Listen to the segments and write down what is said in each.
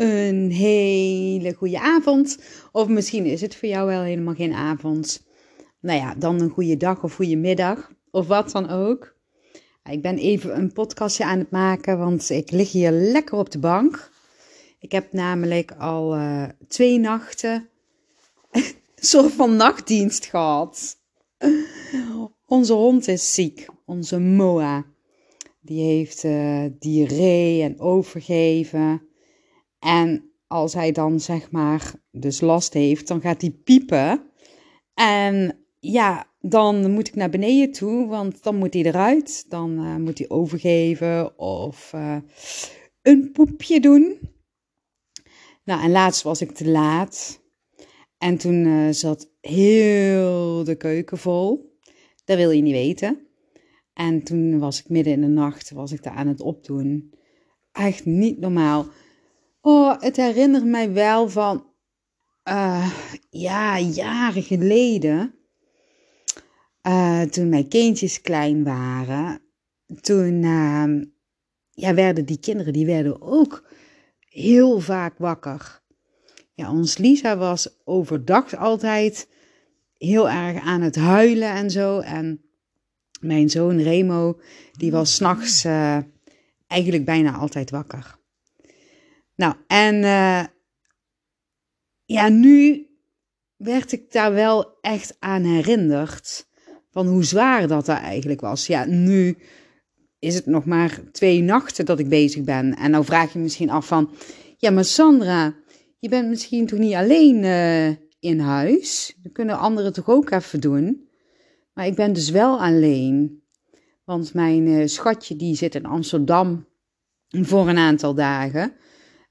een hele goede avond. Of misschien is het voor jou wel helemaal geen avond. Nou ja, dan een goede dag of goede middag. Of wat dan ook. Ik ben even een podcastje aan het maken, want ik lig hier lekker op de bank. Ik heb namelijk al uh, twee nachten een soort van nachtdienst gehad. Onze hond is ziek, onze Moa. Die heeft uh, diarree en overgeven. En als hij dan zeg maar dus last heeft, dan gaat hij piepen. En ja, dan moet ik naar beneden toe, want dan moet hij eruit. Dan uh, moet hij overgeven of uh, een poepje doen. Nou, en laatst was ik te laat. En toen uh, zat heel de keuken vol. Dat wil je niet weten. En toen was ik midden in de nacht, was ik daar aan het opdoen. Echt niet normaal. Oh, het herinnert mij wel van, uh, ja, jaren geleden. Uh, toen mijn kindjes klein waren. Toen uh, ja, werden die kinderen, die werden ook heel vaak wakker. Ja, ons Lisa was overdag altijd heel erg aan het huilen en zo. En mijn zoon Remo, die was s'nachts uh, eigenlijk bijna altijd wakker. Nou, en uh, ja, nu werd ik daar wel echt aan herinnerd. Van hoe zwaar dat daar eigenlijk was. Ja, nu is het nog maar twee nachten dat ik bezig ben. En nou vraag je misschien af van... Ja, maar Sandra, je bent misschien toch niet alleen uh, in huis? Dat kunnen anderen toch ook even doen? Maar ik ben dus wel alleen. Want mijn uh, schatje die zit in Amsterdam voor een aantal dagen.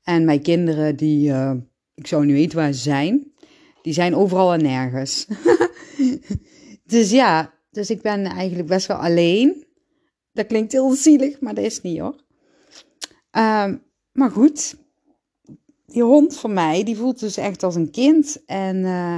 En mijn kinderen, die, uh, ik zou niet weten waar ze zijn, die zijn overal en nergens. dus ja, dus ik ben eigenlijk best wel alleen. Dat klinkt heel zielig, maar dat is niet hoor. Uh, maar goed, die hond van mij, die voelt dus echt als een kind. En uh,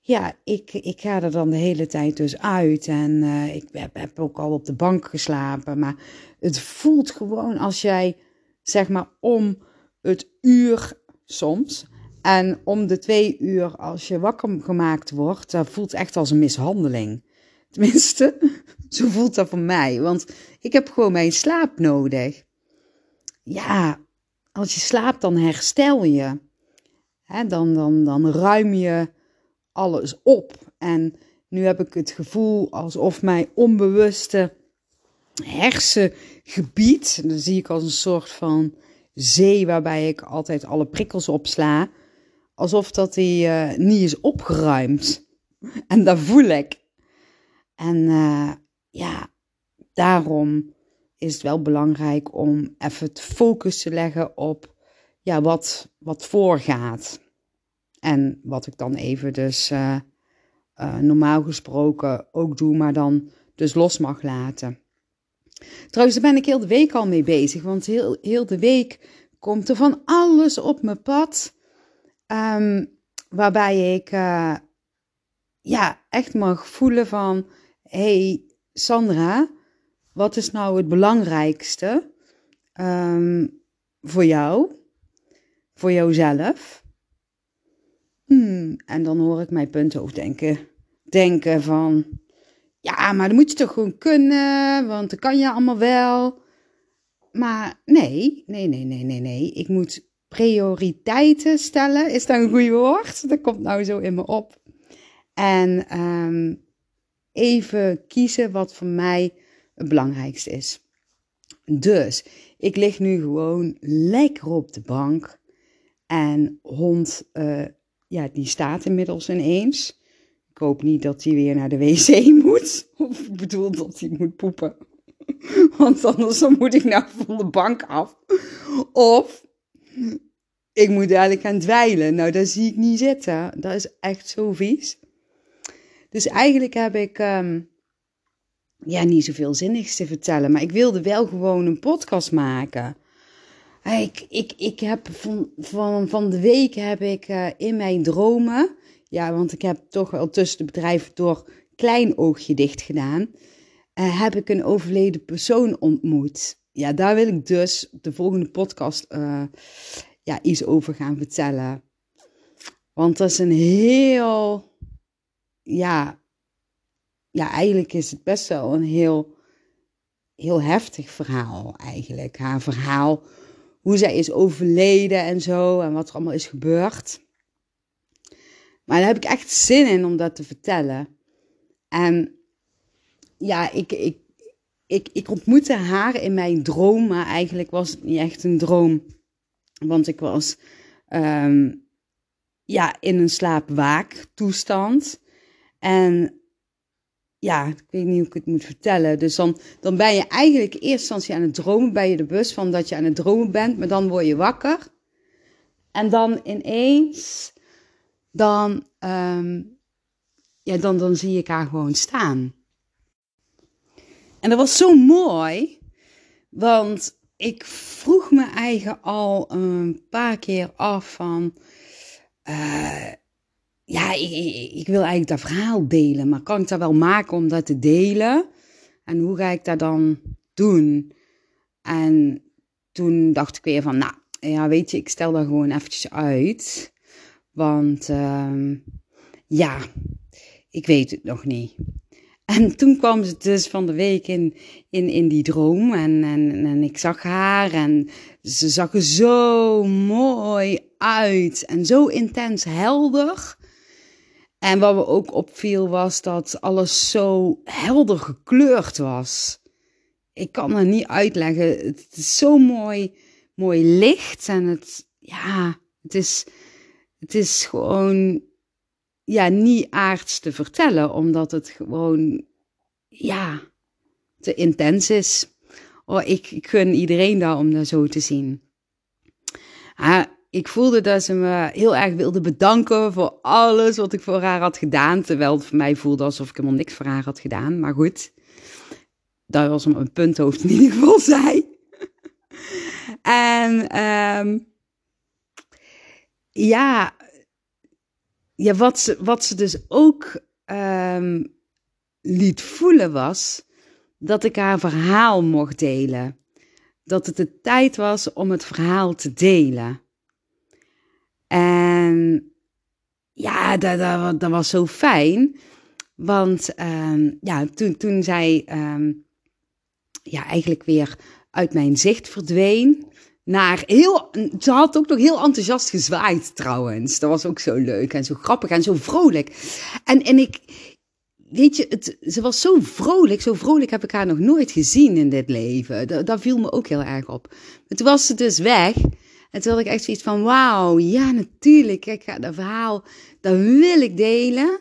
ja, ik, ik ga er dan de hele tijd dus uit. En uh, ik heb, heb ook al op de bank geslapen. Maar het voelt gewoon als jij, zeg maar, om het uur soms. En om de twee uur als je wakker gemaakt wordt, dat voelt echt als een mishandeling. Tenminste, zo voelt dat voor mij. Want ik heb gewoon mijn slaap nodig. Ja, als je slaapt, dan herstel je. He, dan, dan, dan ruim je alles op. En nu heb ik het gevoel alsof mijn onbewuste hersengebied, dat zie ik als een soort van zee waarbij ik altijd alle prikkels opsla, alsof dat die uh, niet is opgeruimd. En dat voel ik. En uh, ja, daarom is het wel belangrijk om even het focus te leggen op ja, wat, wat voorgaat. En wat ik dan even dus uh, normaal gesproken ook doe, maar dan dus los mag laten. Trouwens, daar ben ik heel de week al mee bezig, want heel, heel de week komt er van alles op mijn pad. Um, waarbij ik uh, ja, echt mag voelen van, hey Sandra, wat is nou het belangrijkste um, voor jou, voor jouzelf? Hmm, en dan hoor ik mijn punten ook denken, denken van, ja, maar dat moet je toch gewoon kunnen, want dat kan je allemaal wel. Maar nee, nee, nee, nee, nee, nee. Ik moet prioriteiten stellen. Is dat een goed woord? Dat komt nou zo in me op. En um, even kiezen wat voor mij het belangrijkste is. Dus ik lig nu gewoon lekker op de bank. En hond, uh, ja, die staat inmiddels ineens. Hoop niet dat hij weer naar de wc moet. Of bedoel dat hij moet poepen. Want anders dan moet ik nou van de bank af. Of ik moet dadelijk gaan dweilen. Nou, dat zie ik niet zitten. Dat is echt zo vies. Dus eigenlijk heb ik um, ja, niet zoveel zinnigs te vertellen. Maar ik wilde wel gewoon een podcast maken. Ik, ik, ik heb van, van, van de week heb ik uh, in mijn dromen. Ja, want ik heb toch wel tussen de bedrijven door klein oogje dicht gedaan. Uh, heb ik een overleden persoon ontmoet. Ja, daar wil ik dus de volgende podcast uh, ja, iets over gaan vertellen. Want dat is een heel, ja, ja, eigenlijk is het best wel een heel, heel heftig verhaal eigenlijk. Haar verhaal, hoe zij is overleden en zo en wat er allemaal is gebeurd. Maar daar heb ik echt zin in om dat te vertellen. En ja, ik, ik, ik, ik ontmoette haar in mijn droom, maar eigenlijk was het niet echt een droom. Want ik was ehm, ja, in een slaapwaaktoestand. En ja, ik weet niet hoe ik het moet vertellen. Dus dan, dan ben je eigenlijk in eerste instantie aan het dromen. Ben je er bewust van dat je aan het dromen bent. Maar dan word je wakker. En dan ineens, dan, ehm, ja, dan, dan zie ik haar gewoon staan. En dat was zo mooi. Want ik vroeg me eigenlijk al een paar keer af van... Uh, ja, ik, ik, wil eigenlijk dat verhaal delen, maar kan ik dat wel maken om dat te delen? En hoe ga ik dat dan doen? En toen dacht ik weer van, nou, ja, weet je, ik stel dat gewoon eventjes uit. Want, uh, ja, ik weet het nog niet. En toen kwam ze dus van de week in, in, in die droom en, en, en ik zag haar en ze zag er zo mooi uit en zo intens helder. En wat me ook opviel was dat alles zo helder gekleurd was. Ik kan het niet uitleggen. Het is zo mooi, mooi licht en het, ja, het is, het is gewoon ja, niet aards te vertellen, omdat het gewoon, ja, te intens is. Oh, ik, gun iedereen daar om dat zo te zien. ik voelde dat ze me heel erg wilde bedanken voor alles wat ik voor haar had gedaan. Terwijl het voor mij voelde alsof ik helemaal niks voor haar had gedaan. Maar goed, dat was een punthoofd in ieder geval zei. en um, ja, ja, wat ze, wat ze dus ook um, liet voelen was dat ik haar verhaal mocht delen. Dat het de tijd was om het verhaal te delen. En ja, dat, dat, was zo fijn. Want um, ja, toen, toen zij um, ja, eigenlijk weer uit mijn zicht verdween, naar heel. Ze had ook nog heel enthousiast gezwaaid trouwens. Dat was ook zo leuk en zo grappig en zo vrolijk. En, en ik. Weet je, het, ze was zo vrolijk. Zo vrolijk heb ik haar nog nooit gezien in dit leven. Dat, dat viel me ook heel erg op. Maar toen was ze dus weg. En toen had ik echt zoiets van: wauw, ja, natuurlijk. Ik ga dat verhaal, dat wil ik delen.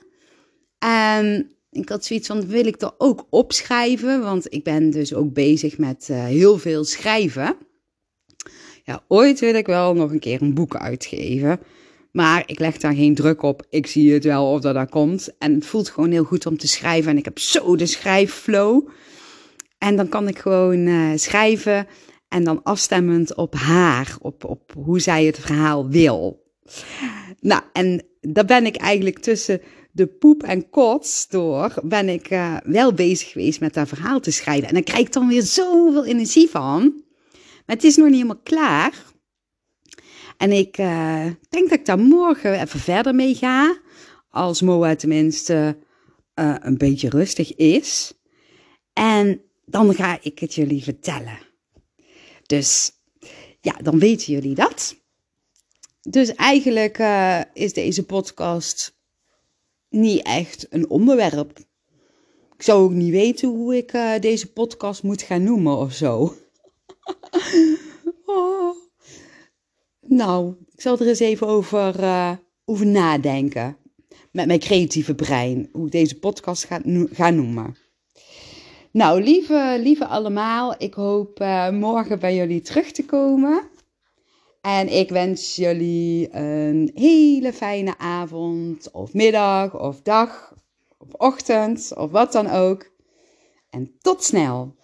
En ik had zoiets van: wil ik dat ook opschrijven? Want ik ben dus ook bezig met uh, heel veel schrijven. Ooit wil ik wel nog een keer een boek uitgeven. Maar ik leg daar geen druk op. Ik zie het wel of dat daar komt. En het voelt gewoon heel goed om te schrijven. En ik heb zo de schrijfflow. En dan kan ik gewoon uh, schrijven. En dan afstemmend op haar. Op, op hoe zij het verhaal wil. Nou, en daar ben ik eigenlijk tussen de poep en kots door. Ben ik uh, wel bezig geweest met dat verhaal te schrijven. En dan krijg ik dan weer zoveel energie van. Maar het is nog niet helemaal klaar. En ik uh, denk dat ik daar morgen even verder mee ga. Als Moa tenminste uh, een beetje rustig is. En dan ga ik het jullie vertellen. Dus ja, dan weten jullie dat. Dus eigenlijk uh, is deze podcast niet echt een onderwerp. Ik zou ook niet weten hoe ik deze podcast moet gaan noemen of zo. Nou, ik zal er eens even over, uh, over nadenken. Met mijn creatieve brein. Hoe ik deze podcast ga, ga noemen. Nou, lieve, lieve allemaal. Ik hoop uh, morgen bij jullie terug te komen. En ik wens jullie een hele fijne avond, of middag, of dag, of ochtend, of wat dan ook. En tot snel.